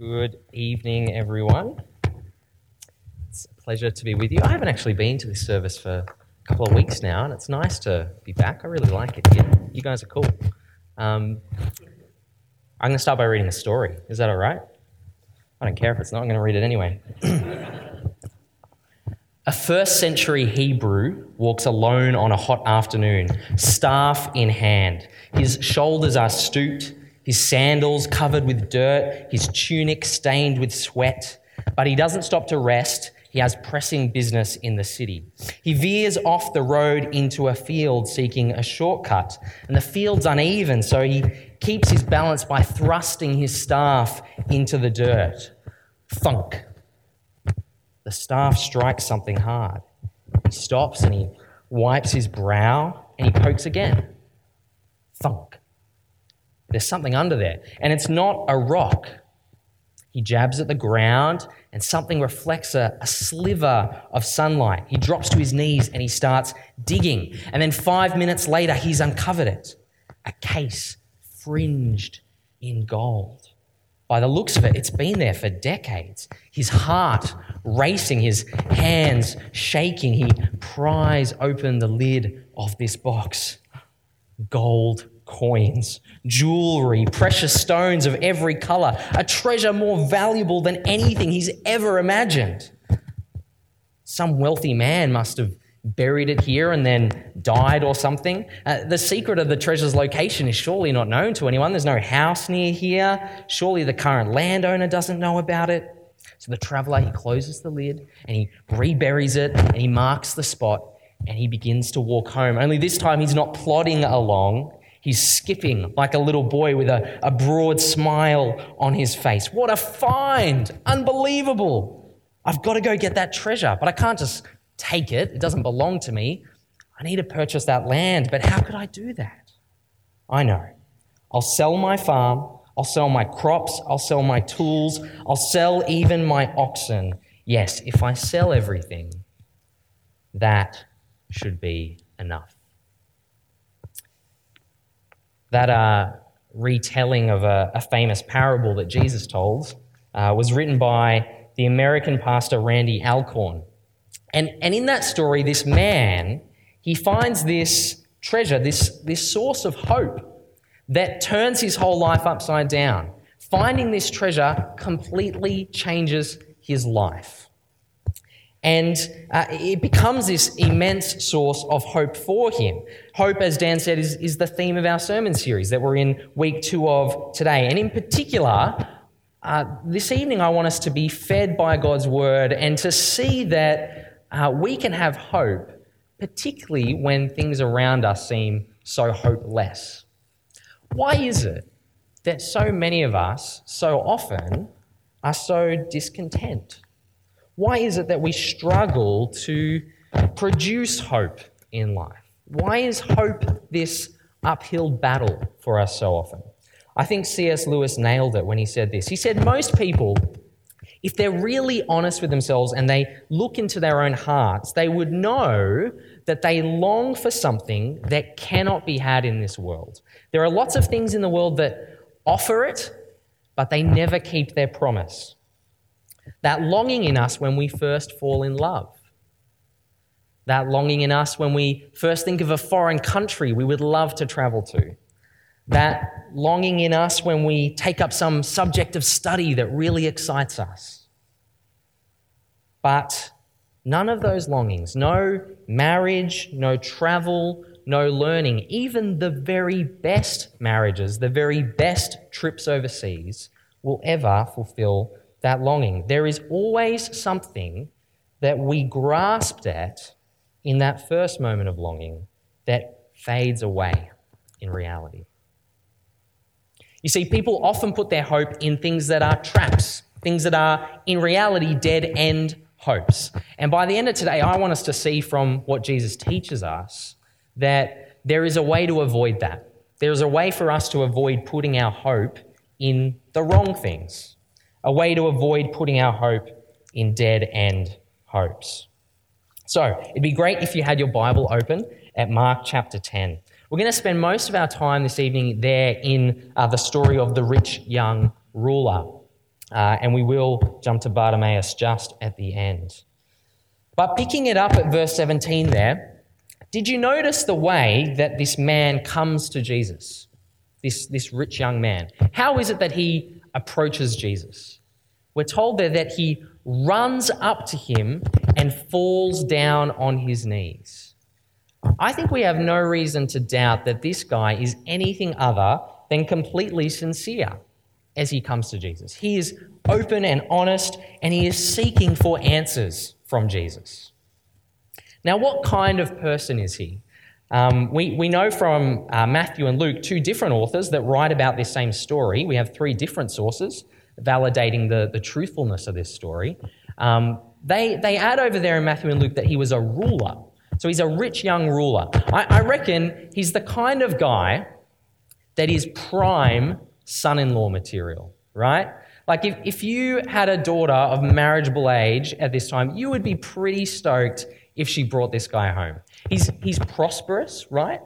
Good evening, everyone. It's a pleasure to be with you. I haven't actually been to this service for a couple of weeks now, and it's nice to be back. I really like it here. You guys are cool. Um, I'm going to start by reading a story. Is that all right? I don't care if it's not, I'm going to read it anyway. a first century Hebrew walks alone on a hot afternoon, staff in hand. His shoulders are stooped his sandals covered with dirt, his tunic stained with sweat. But he doesn't stop to rest. He has pressing business in the city. He veers off the road into a field seeking a shortcut. And the field's uneven, so he keeps his balance by thrusting his staff into the dirt. Thunk. The staff strikes something hard. He stops and he wipes his brow and he pokes again. Thunk. There's something under there. And it's not a rock. He jabs at the ground, and something reflects a, a, sliver of sunlight. He drops to his knees and he starts digging. And then five minutes later, he's uncovered it a case fringed in gold. By the looks of it, it's been there for decades. His heart racing, his hands shaking, he pries open the lid of this box. Gold coins, jewelry, precious stones of every color, a treasure more valuable than anything he's ever imagined. Some wealthy man must have buried it here and then died or something. Uh, the secret of the treasure's location is surely not known to anyone. There's no house near here. Surely the current landowner doesn't know about it. So the traveler, he closes the lid and he reburies it and he marks the spot and he begins to walk home. Only this time he's not plodding along. He's skipping like a little boy with a, a broad smile on his face. What a find! Unbelievable! I've got to go get that treasure, but I can't just take it. It doesn't belong to me. I need to purchase that land, but how could I do that? I know. I'll sell my farm, I'll sell my crops, I'll sell my tools, I'll sell even my oxen. Yes, if I sell everything, that should be enough that uh, retelling of a, a, famous parable that Jesus told uh, was written by the American pastor Randy Alcorn. And, and in that story, this man, he finds this treasure, this, this source of hope that turns his whole life upside down. Finding this treasure completely changes his life. And uh, it becomes this immense source of hope for him. Hope, as Dan said, is, is the theme of our sermon series that we're in week two of today. And in particular, uh, this evening, I want us to be fed by God's word and to see that uh, we can have hope, particularly when things around us seem so hopeless. Why is it that so many of us, so often, are so discontent? Why is it that we struggle to produce hope in life? Why is hope this uphill battle for us so often? I think C.S. Lewis nailed it when he said this. He said, Most people, if they're really honest with themselves and they look into their own hearts, they would know that they long for something that cannot be had in this world. There are lots of things in the world that offer it, but they never keep their promise that longing in us when we first fall in love. That longing in us when we first think of a foreign country we would love to travel to. That longing in us when we take up some subject of study that really excites us. But none of those longings, no marriage, no travel, no learning, even the very best marriages, the very best trips overseas, will ever fulfill that longing. There is always something that we grasped at in that first moment of longing that fades away in reality. You see, people often put their hope in things that are traps, things that are in reality dead end hopes. And by the end of today, I want us to see from what Jesus teaches us that there is a way to avoid that. There is a way for us to avoid putting our hope in the wrong things a way to avoid putting our hope in dead end hopes. So, it'd be great if you had your Bible open at Mark chapter 10. We're going to spend most of our time this evening there in uh, the story of the rich young ruler. Uh, and we will jump to Bartimaeus just at the end. But picking it up at verse 17 there, did you notice the way that this man comes to Jesus? This, this rich young man. How is it that he approaches Jesus? We're told there that he runs up to him and falls down on his knees. I think we have no reason to doubt that this guy is anything other than completely sincere as he comes to Jesus. He is open and honest, and he is seeking for answers from Jesus. Now, what kind of person is he? Um, we, we know from uh, Matthew and Luke, two different authors that write about this same story. We have three different sources validating the, the truthfulness of this story. Um, they, they add over there in Matthew and Luke that he was a ruler. So he's a rich young ruler. I, I reckon he's the kind of guy that is prime son in law material, right? Like, if, if you had a daughter of marriageable age at this time, you would be pretty stoked if she brought this guy home. He's, he's prosperous, right?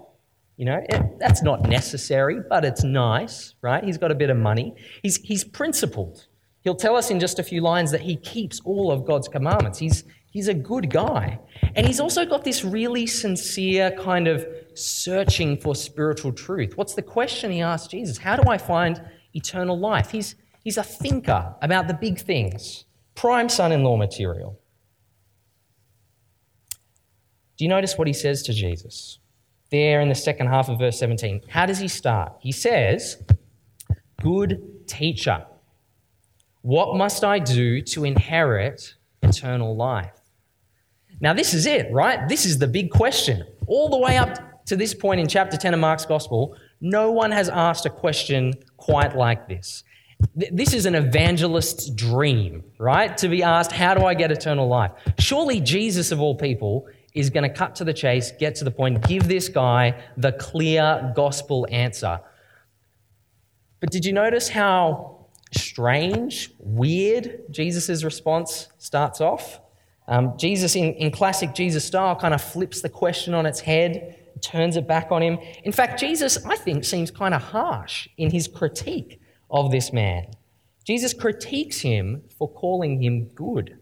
You know, it, that's not necessary, but it's nice, right? He's got a bit of money. He's, he's principled. He'll tell us in just a few lines that he keeps all of God's commandments. He's, he's a good guy. And he's also got this really sincere kind of searching for spiritual truth. What's the question he asked Jesus? How do I find eternal life? He's, he's a thinker about the big things, prime son in law material. Do you notice what he says to Jesus? There in the second half of verse 17. How does he start? He says, Good teacher, what must I do to inherit eternal life? Now, this is it, right? This is the big question. All the way up to this point in chapter 10 of Mark's Gospel, no one has asked a question quite like this. This is an evangelist's dream, right? To be asked, How do I get eternal life? Surely Jesus, of all people, is going to cut to the chase, get to the point, give this guy the clear gospel answer. But did you notice how strange, weird Jesus' response starts off? Um, Jesus, in, in classic Jesus style, kind of flips the question on its head, turns it back on him. In fact, Jesus, I think, seems kind of harsh in his critique of this man. Jesus critiques him for calling him good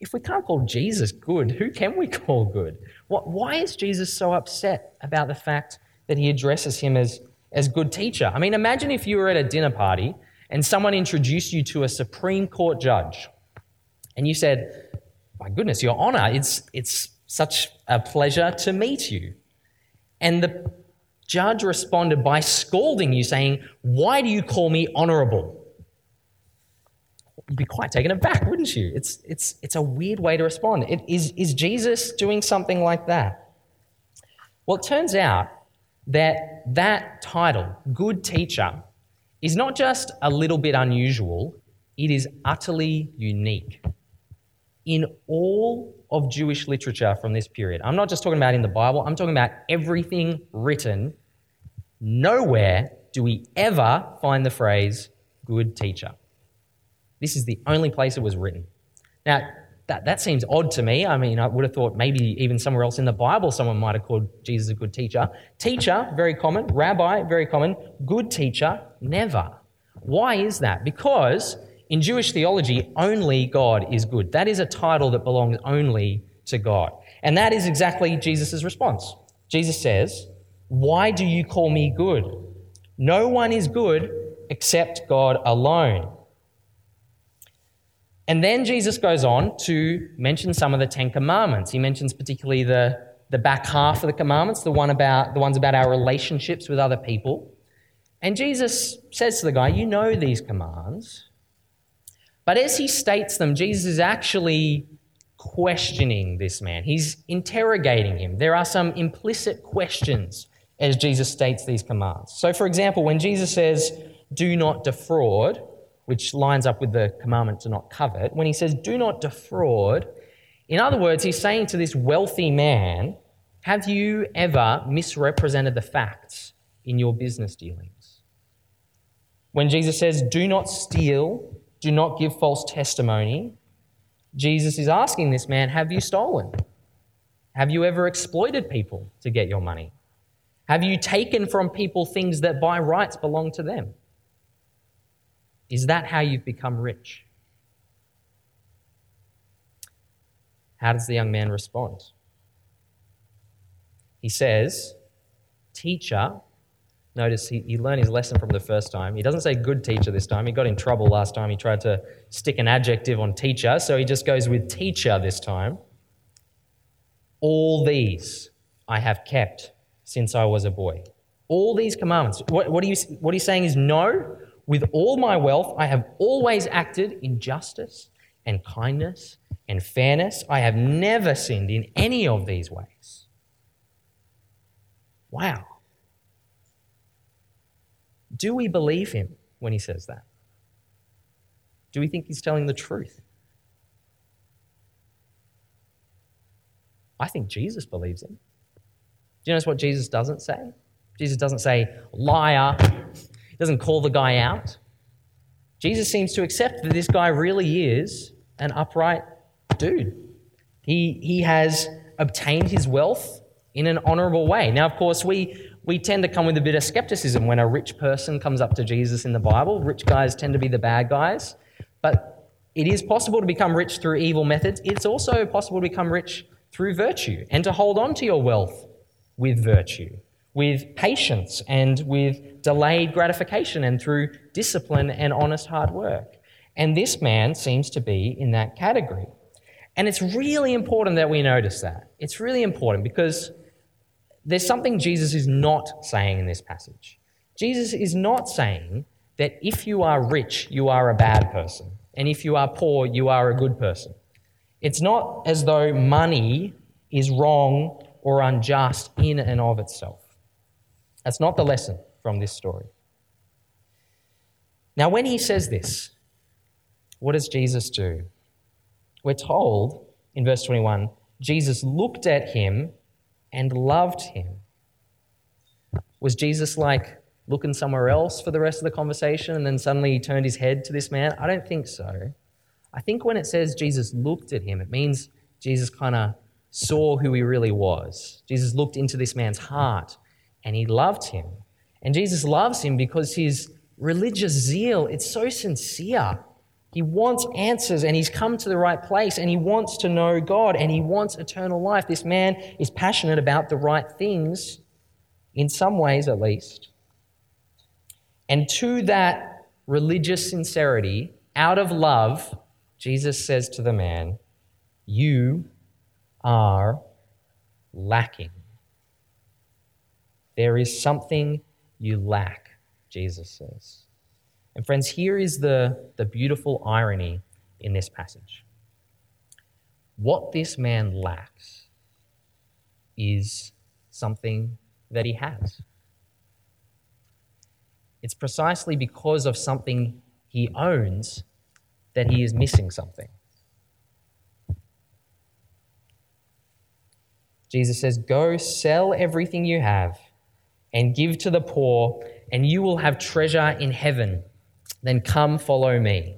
if we can't call Jesus good, who can we call good? What, why is Jesus so upset about the fact that he addresses him as, as good teacher? I mean, imagine if you were at a dinner party and someone introduced you to a Supreme Court judge and you said, My goodness, Your Honor, it's, it's such a pleasure to meet you. And the judge responded by scolding you, saying, Why do you call me honorable? you'd be quite taken aback, wouldn't you? It's, it's, it's a weird way to respond. It, is, is Jesus doing something like that? Well, it turns out that that title, good teacher, is not just a little bit unusual, it is utterly unique. In all of Jewish literature from this period, I'm not just talking about in the Bible, I'm talking about everything written. Nowhere do we ever find the phrase good teacher. This is the only place it was written. Now, that, that seems odd to me. I mean, I would have thought maybe even somewhere else in the Bible someone might have called Jesus a good teacher. Teacher, very common. Rabbi, very common. Good teacher, never. Why is that? Because in Jewish theology, only God is good. That is a title that belongs only to God. And that is exactly Jesus' response. Jesus says, Why do you call me good? No one is good except God alone. And then Jesus goes on to mention some of the Ten Commandments. He mentions particularly the, the back half of the commandments, the, one about, the ones about our relationships with other people. And Jesus says to the guy, You know these commands. But as he states them, Jesus is actually questioning this man. He's interrogating him. There are some implicit questions as Jesus states these commands. So, for example, when Jesus says, Do not defraud, which lines up with the commandment to not covet, when he says, do not defraud, in other words, he's saying to this wealthy man, have you ever misrepresented the facts in your business dealings? When Jesus says, do not steal, do not give false testimony, Jesus is asking this man, have you stolen? Have you ever exploited people to get your money? Have you taken from people things that by rights belong to them? Is that how you've become rich? How does the young man respond? He says, Teacher, notice he, he learned his lesson from the first time. He doesn't say good teacher this time. He got in trouble last time. He tried to stick an adjective on teacher, so he just goes with teacher this time. All these I have kept since I was a boy. All these commandments. What, what, are you, what are you saying is no? With all my wealth, I have always acted in justice and kindness and fairness. I have never sinned in any of these ways. Wow. Do we believe him when he says that? Do we think he's telling the truth? I think Jesus believes him. Do you notice what Jesus doesn't say? Jesus doesn't say, liar. Doesn't call the guy out. Jesus seems to accept that this guy really is an upright dude. He, he has obtained his wealth in an honorable way. Now, of course, we, we tend to come with a bit of skepticism when a rich person comes up to Jesus in the Bible. Rich guys tend to be the bad guys. But it is possible to become rich through evil methods. It's also possible to become rich through virtue and to hold on to your wealth with virtue with patience and with delayed gratification and through discipline and honest hard work. And this man seems to be in that category. And it's really important that we notice that. It's really important because there's something Jesus is not saying in this passage. Jesus is not saying that if you are rich, you are a bad person, and if you are poor, you are a good person. It's not as though money is wrong or unjust in and of itself. That's not the lesson from this story. Now, when he says this, what does Jesus do? We're told in verse 21 Jesus looked at him and loved him. Was Jesus like looking somewhere else for the rest of the conversation and then suddenly he turned his head to this man? I don't think so. I think when it says Jesus looked at him, it means Jesus kind of saw who he really was. Jesus looked into this man's heart and he loved him. And Jesus loves him because his religious zeal, it's so sincere. He wants answers and he's come to the right place and he wants to know God and he wants eternal life. This man is passionate about the right things, in some ways at least. And to that religious sincerity, out of love, Jesus says to the man, You are lacking. There is something you lack, Jesus says. And friends, here is the, the beautiful irony in this passage. What this man lacks is something that he has. It's precisely because of something he owns that he is missing something. Jesus says, Go sell everything you have and give to the poor, and you will have treasure in heaven. Then come follow me.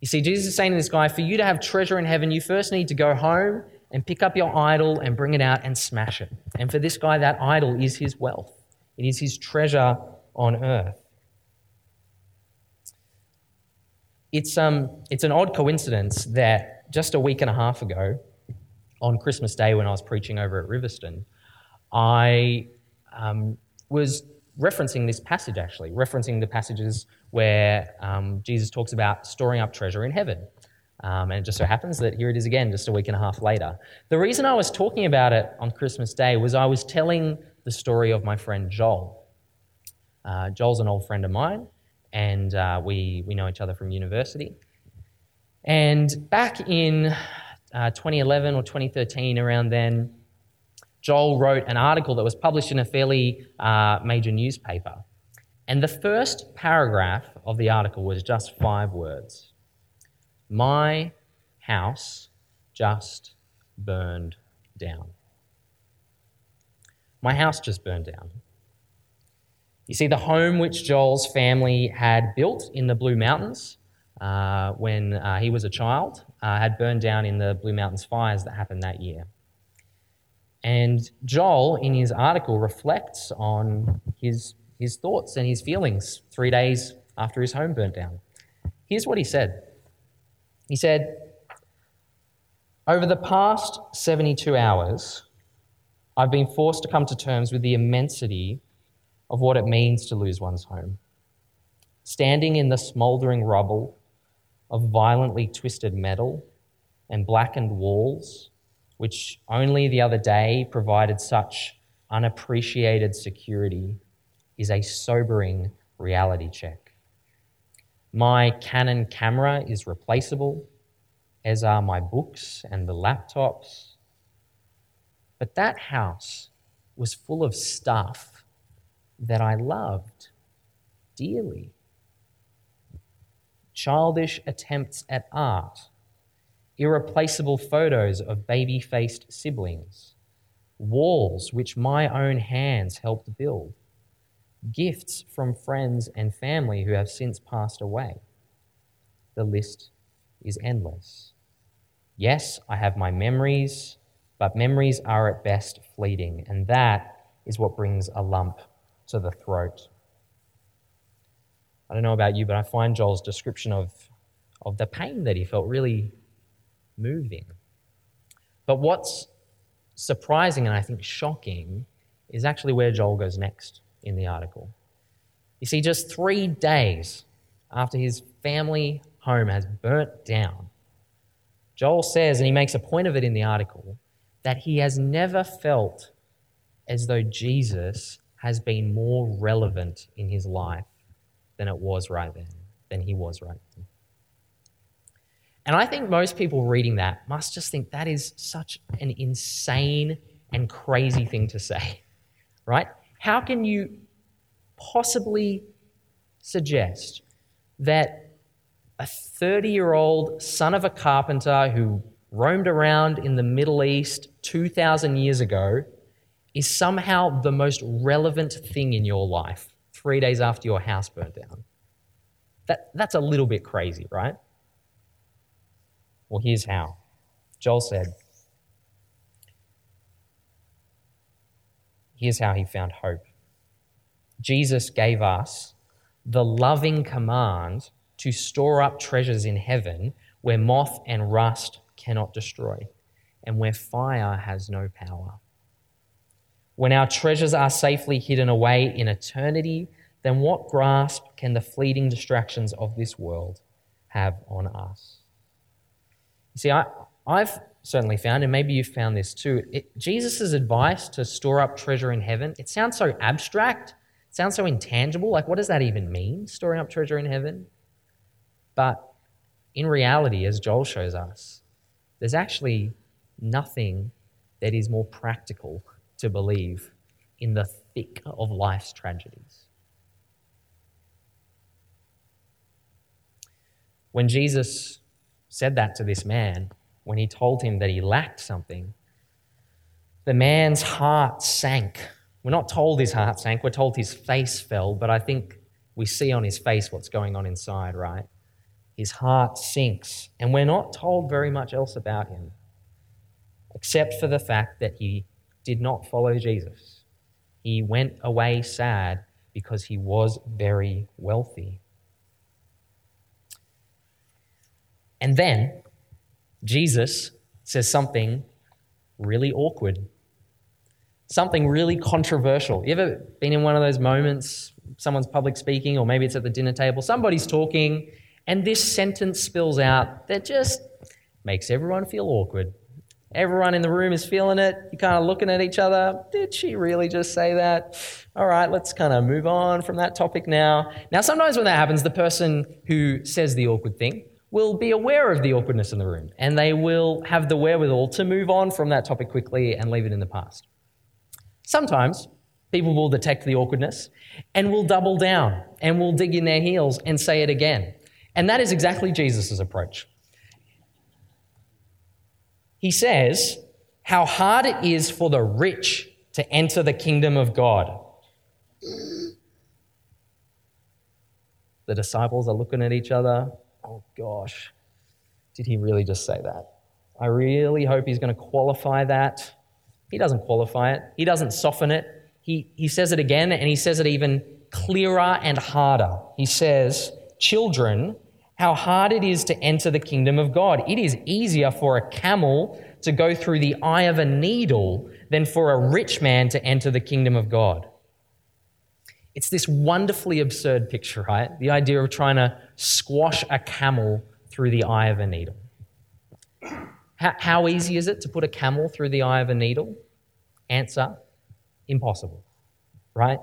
You see, Jesus is saying to this guy, for you to have treasure in heaven, you first need to go home and pick up your idol and bring it out and smash it. And for this guy, that idol is his wealth, it is his treasure on earth. It's, um, it's an odd coincidence that just a week and a half ago, on Christmas Day when I was preaching over at Riverstone, I um, was referencing this passage, actually, referencing the passages where um, Jesus talks about storing up treasure in heaven. Um, and it just so happens that here it is again, just a week and a half later. The reason I was talking about it on Christmas Day was I was telling the story of my friend Joel. Uh, Joel's an old friend of mine, and uh, we, we know each other from university. And back in uh, 2011 or 2013, around then, Joel wrote an article that was published in a fairly uh, major newspaper. And the first paragraph of the article was just five words My house just burned down. My house just burned down. You see, the home which Joel's family had built in the Blue Mountains uh, when uh, he was a child uh, had burned down in the Blue Mountains fires that happened that year. And Joel, in his article, reflects on his, his thoughts and his feelings three days after his home burnt down. Here's what he said He said, Over the past 72 hours, I've been forced to come to terms with the immensity of what it means to lose one's home. Standing in the smouldering rubble of violently twisted metal and blackened walls, which only the other day provided such unappreciated security, is a sobering reality check. My Canon camera is replaceable, as are my books and the laptops. But that house was full of stuff that I loved dearly. Childish attempts at art, irreplaceable photos of baby faced siblings, walls which my own hands helped build, gifts from friends and family who have since passed away. The list is endless. Yes, I have my memories, but memories are at best fleeting, and that is what brings a lump to the throat. I don't know about you, but I find Joel's description of, of the pain that he felt really moving. But what's surprising and I think shocking is actually where Joel goes next in the article. You see, just three days after his family home has burnt down, Joel says, and he makes a point of it in the article, that he has never felt as though Jesus has been more relevant in his life than it was right then, than he was right then. And I think most people reading that must just think that is such an insane and crazy thing to say, right? How can you possibly suggest that a 30 year old son of a carpenter who roamed around in the Middle East 2,000 years ago is somehow the most relevant thing in your life three days after your house burnt down? That, that's a little bit crazy, right? Well, here's how. Joel said, Here's how he found hope. Jesus gave us the loving command to store up treasures in heaven where moth and rust cannot destroy and where fire has no power. When our treasures are safely hidden away in eternity, then what grasp can the fleeting distractions of this world have on us? See, I, I've certainly found, and maybe you've found this too, Jesus' advice to store up treasure in heaven, it sounds so abstract, it sounds so intangible. Like, what does that even mean, storing up treasure in heaven? But in reality, as Joel shows us, there's actually nothing that is more practical to believe in the thick of life's tragedies. When Jesus said that to this man when he told him that he lacked something. The man's heart sank. We're not told his heart sank, we're told his face fell, but I think we see on his face what's going on inside, right? His heart sinks, and we're not told very much else about him, except for the fact that he did not follow Jesus. He went away sad because he was very wealthy. And then Jesus says something really awkward, something really controversial. You ever been in one of those moments, someone's public speaking, or maybe it's at the dinner table, somebody's talking, and this sentence spills out that just makes everyone feel awkward. Everyone in the room is feeling it. You're kind of looking at each other. Did she really just say that? All right, let's kind of move on from that topic now. Now, sometimes when that happens, the person who says the awkward thing will be aware of the awkwardness in the room and they will have the wherewithal to move on from that topic quickly and leave it in the past. Sometimes people will detect the awkwardness and will double down and will dig in their heels and say it again. And that is exactly Jesus' approach. He says how hard it is for the rich to enter the kingdom of God. The disciples are looking at each other oh gosh, did he really just say that? I really hope he's going to qualify that. He doesn't qualify it, he doesn't soften it. He, he says it again, and he says it even clearer and harder. He says, Children, how hard it is to enter the kingdom of God. It is easier for a camel to go through the eye of a needle than for a rich man to enter the kingdom of God. It's this wonderfully absurd picture, right? The idea of trying to squash a camel through the eye of a needle. How, how easy is it to put a camel through the eye of a needle? Answer impossible, right?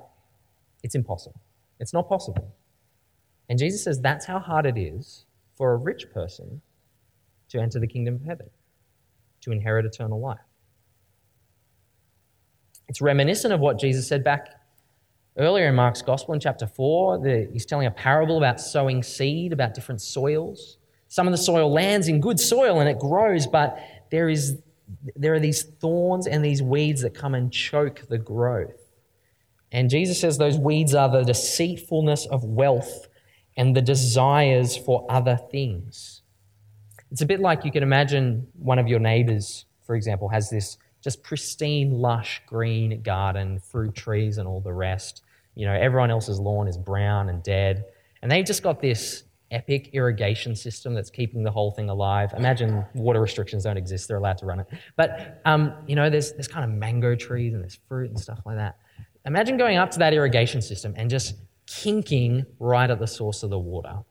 It's impossible. It's not possible. And Jesus says that's how hard it is for a rich person to enter the kingdom of heaven, to inherit eternal life. It's reminiscent of what Jesus said back earlier in Mark's Gospel in chapter 4. The, he's telling a parable about sowing seed, about different soils. Some of the soil lands in good soil and it grows, but there, is, there are these thorns and these weeds that come and choke the growth. And Jesus says those weeds are the deceitfulness of wealth and the desires for other things. It's a bit like you can imagine one of your neighbors, for example, has this just pristine, lush, green garden, fruit trees, and all the rest. You know, everyone else's lawn is brown and dead. And they've just got this epic irrigation system that's keeping the whole thing alive. Imagine water restrictions don't exist, they're allowed to run it. But, um, you know, there's, there's kind of mango trees and there's fruit and stuff like that. Imagine going up to that irrigation system and just kinking right at the source of the water.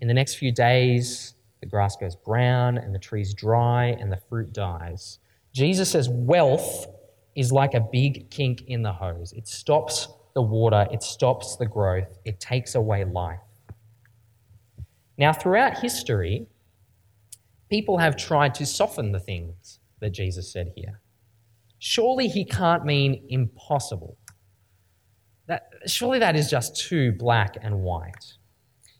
In the next few days, the grass goes brown and the trees dry and the fruit dies. Jesus says wealth is like a big kink in the hose. It stops the water, it stops the growth, it takes away life. Now, throughout history, people have tried to soften the things that Jesus said here. Surely he can't mean impossible. That, surely that is just too black and white.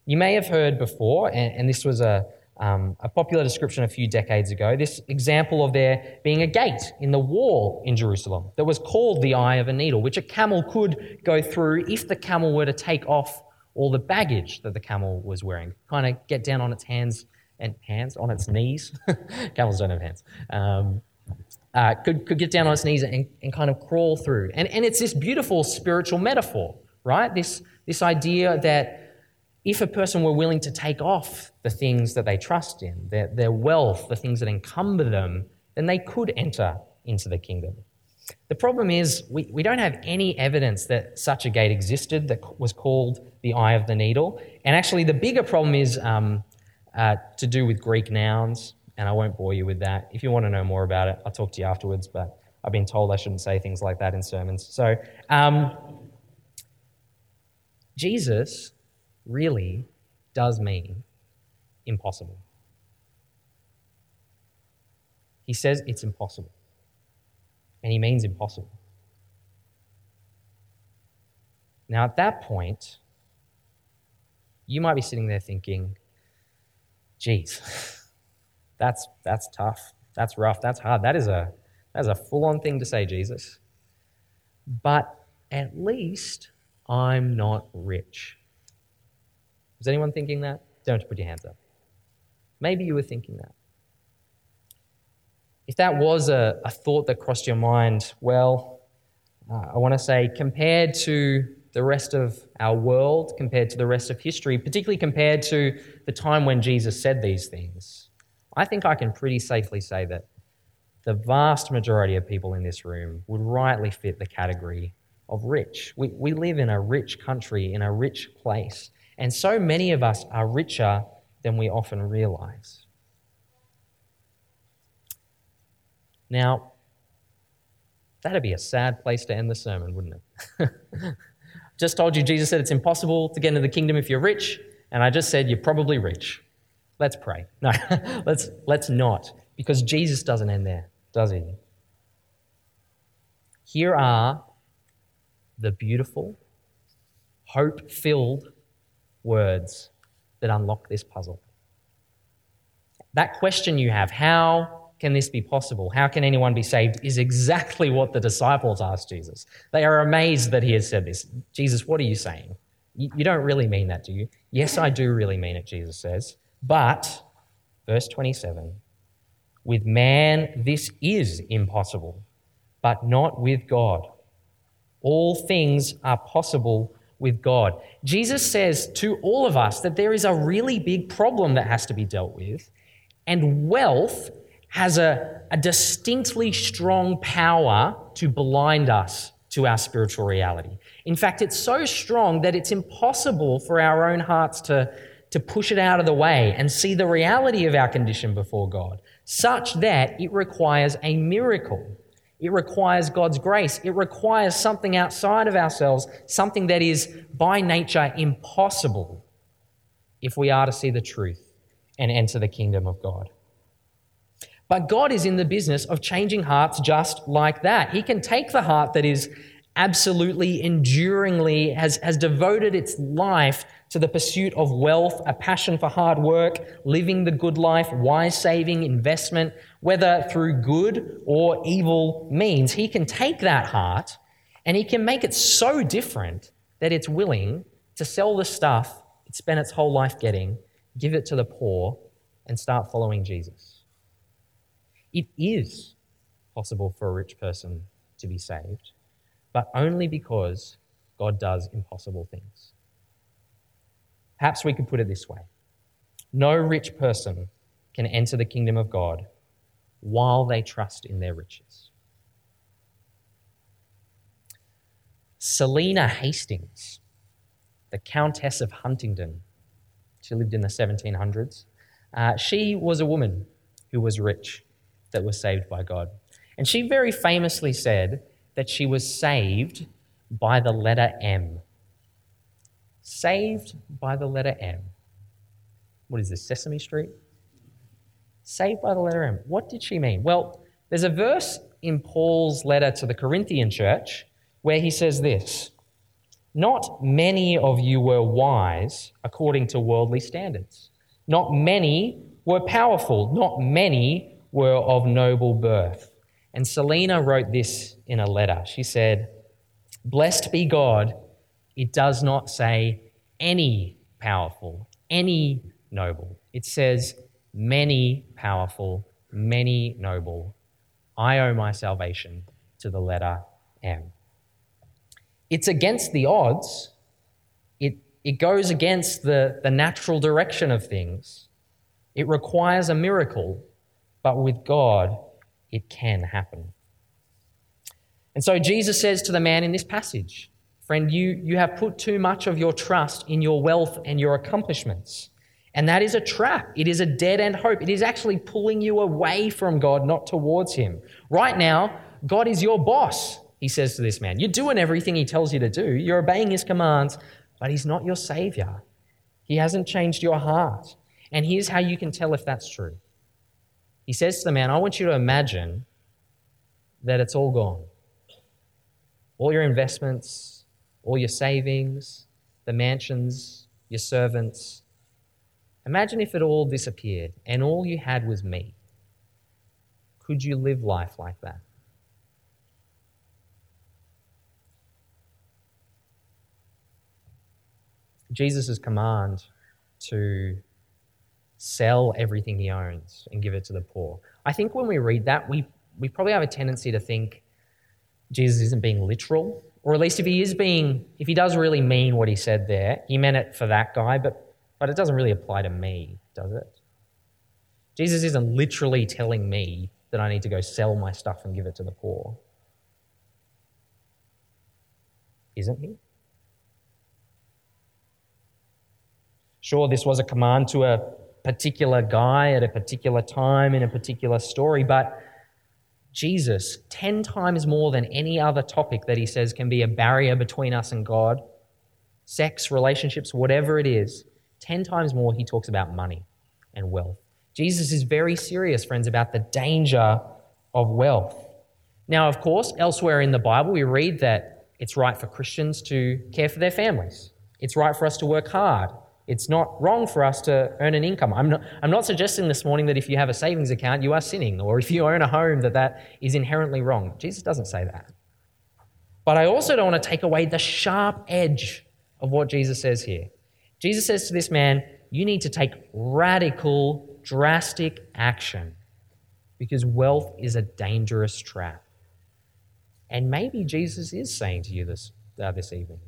You may have heard before, and, and this was a, um, a popular description a few decades ago, this example of there being a gate in the wall in Jerusalem that was called the Eye of a Needle, which a camel could go through if the camel were to take off all the baggage that the camel was wearing. Kind of get down on its hands and hands, on its knees. Camels don't have hands. Um, uh, could, could get down on its knees and, and kind of crawl through. And, and it's this beautiful spiritual metaphor, right? This, this idea that if a person were willing to take off the things that they trust in, their, their wealth, the things that encumber them, then they could enter into the kingdom. The problem is, we, we don't have any evidence that such a gate existed that was called the eye of the needle. And actually, the bigger problem is um, uh, to do with Greek nouns and I won't bore you with that. If you want to know more about it, I'll talk to you afterwards, but I've been told I shouldn't say things like that in sermons. So, um, Jesus really does mean impossible. He says it's impossible, and he means impossible. Now, at that point, you might be sitting there thinking, geez, that's, that's tough. That's rough. That's hard. That is a, that is a full on thing to say, Jesus. But at least I'm not rich. Was anyone thinking that? Don't put your hands up. Maybe you were thinking that. If that was a, a thought that crossed your mind, well, uh, I want to say, compared to the rest of our world, compared to the rest of history, particularly compared to the time when Jesus said these things, I think I can pretty safely say that the vast majority of people in this room would rightly fit the category of rich. We, we live in a rich country, in a rich place, and so many of us are richer than we often realize. Now, that'd be a sad place to end the sermon, wouldn't it? just told you Jesus said it's impossible to get into the kingdom if you're rich, and I just said you're probably rich. Let's pray. No, let's, let's not, because Jesus doesn't end there, does he? Here are the beautiful, hope filled words that unlock this puzzle. That question you have, how can this be possible? How can anyone be saved? is exactly what the disciples asked Jesus. They are amazed that he has said this. Jesus, what are you saying? You don't really mean that, do you? Yes, I do really mean it, Jesus says. But, verse 27, with man this is impossible, but not with God. All things are possible with God. Jesus says to all of us that there is a really big problem that has to be dealt with, and wealth has a, a distinctly strong power to blind us to our spiritual reality. In fact, it's so strong that it's impossible for our own hearts to, to push it out of the way and see the reality of our condition before God, such that it requires a miracle. It requires God's grace. It requires something outside of ourselves, something that is by nature impossible if we are to see the truth and enter the kingdom of God. But God is in the business of changing hearts just like that. He can take the heart that is absolutely enduringly has, has devoted its life to the pursuit of wealth, a passion for hard work, living the good life, wise saving, investment, whether through good or evil means. He can take that heart and he can make it so different that it's willing to sell the stuff it spent its whole life getting, give it to the poor, and start following Jesus. It is possible for a rich person to be saved but only because God does impossible things. Perhaps we could put it this way No rich person can enter the kingdom of God while they trust in their riches. Selina Hastings, the Countess of Huntingdon, she lived in the 1700s. Uh, she was a woman who was rich that was saved by God. And she very famously said that she was saved by the letter M. Saved by the letter M. What is this, Sesame Street? Saved by the letter M. What did she mean? Well, there's a verse in Paul's letter to the Corinthian church where he says this Not many of you were wise according to worldly standards. Not many were powerful. Not many were of noble birth. And Selina wrote this in a letter. She said, Blessed be God, it does not say any powerful, any noble. It says many powerful, many noble. I owe my salvation to the letter M. It's against the odds. It, it goes against the, the natural direction of things. It requires a miracle, but with God, it can happen. And so Jesus says to the man in this passage, Friend, you, you have put too much of your trust in your wealth and your accomplishments. And that is a trap. It is a dead end hope. It is actually pulling you away from God, not towards Him. Right now, God is your boss, he says to this man. You're doing everything He tells you to do, you're obeying His commands, but He's not your Savior. He hasn't changed your heart. And here's how you can tell if that's true he says to the man, I want you to imagine that it's all gone. All your investments, all your savings, the mansions, your servants. Imagine if it all disappeared and all you had was me. Could you live life like that? Jesus' command to sell everything he owns and give it to the poor. I think when we read that, we, we probably have a tendency to think Jesus isn't being literal, or at least if he is being, if he does really mean what he said there, he meant it for that guy, but, but it doesn't really apply to me, does it? Jesus isn't literally telling me that I need to go sell my stuff and give it to the poor. Isn't he? Sure, this was a command to a particular guy at a particular time in a particular story, but Jesus, 10 times more than any other topic that he says can be a barrier between us and God, sex, relationships, whatever it is, 10 times more he talks about money and wealth. Jesus is very serious, friends, about the danger of wealth. Now, of course, elsewhere in the Bible, we read that it's right for Christians to care for their families. It's right for us to work hard. It's not wrong for us to earn an income. I'm not, I'm not suggesting this morning that if you have a savings account, you are sinning, or if you own a home, that that is inherently wrong. Jesus doesn't say that. But I also don't want to take away the sharp edge of what Jesus says here. Jesus says to this man, You need to take radical, drastic action because wealth is a dangerous trap. And maybe Jesus is saying to you this, uh, this evening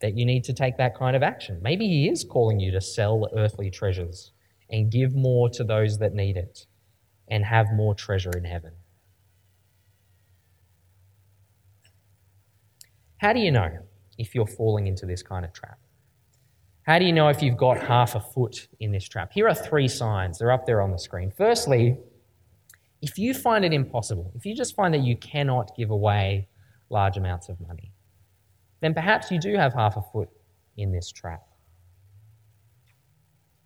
that you need to take that kind of action. Maybe He is calling you to sell earthly treasures and give more to those that need it and have more treasure in heaven. How do you know if you're falling into this kind of trap? How do you know if you've got half a foot in this trap? Here are three signs. They're up there on the screen. Firstly, if you find it impossible, if you just find that you cannot give away large amounts of money, then perhaps you do have half a foot in this trap.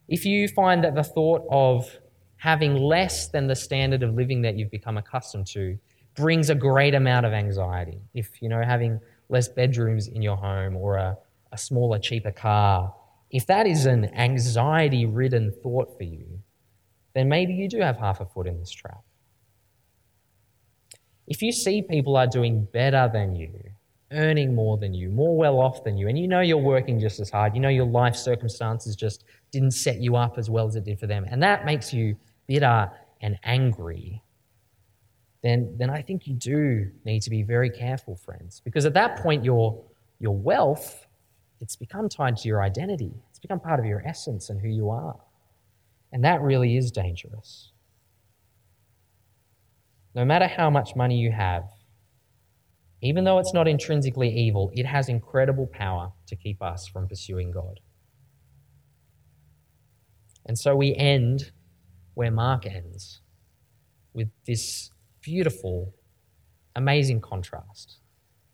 If you find that the thought of having less than the standard of living that you've become accustomed to brings a great amount of anxiety, if you know having less bedrooms in your home or a, a smaller, cheaper car, if that is an anxiety ridden thought for you, then maybe you do have half a foot in this trap. If you see people are doing better than you, earning more than you, more well off than you, and you know you're working just as hard, you know your life circumstances just didn't set you up as well as it did for them, and that makes you bitter and angry, then, then I think you do need to be very careful, friends, because at that point, your, your wealth, it's become tied to your identity. It's become part of your essence and who you are. And that really is dangerous. No matter how much money you have, even though it's not intrinsically evil, it has incredible power to keep us from pursuing God. And so we end where Mark ends with this beautiful, amazing contrast.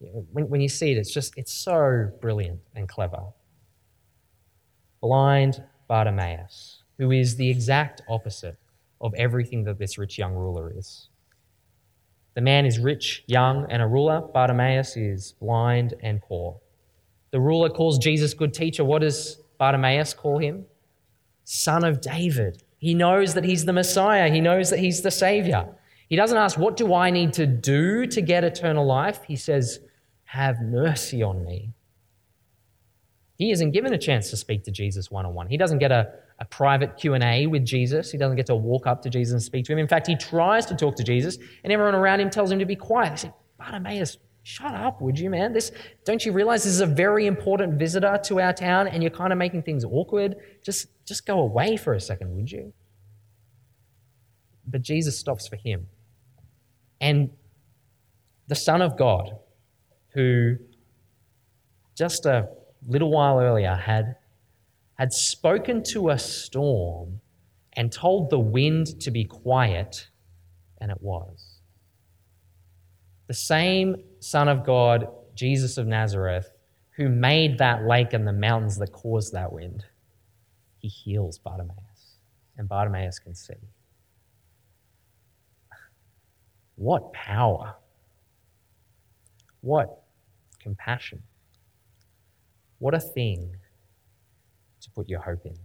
When, when you see it, it's just, it's so brilliant and clever. Blind Bartimaeus, who is the exact opposite of everything that this rich young ruler is. The man is rich, young, and a ruler. Bartimaeus is blind and poor. The ruler calls Jesus good teacher. What does Bartimaeus call him? Son of David. He knows that he's the Messiah, he knows that he's the Savior. He doesn't ask, What do I need to do to get eternal life? He says, Have mercy on me. He isn't given a chance to speak to Jesus one on one. He doesn't get a, a private Q&A with Jesus. He doesn't get to walk up to Jesus and speak to him. In fact, he tries to talk to Jesus, and everyone around him tells him to be quiet. They say, Bartimaeus, shut up, would you, man? This, don't you realize this is a very important visitor to our town, and you're kind of making things awkward? Just, just go away for a second, would you? But Jesus stops for him. And the Son of God, who just a little while earlier had, had spoken to a storm and told the wind to be quiet, and it was. The same Son of God, Jesus of Nazareth, who made that lake and the mountains that caused that wind, he heals Bartimaeus, and Bartimaeus can see. What power! What compassion! What a thing to put your hope in.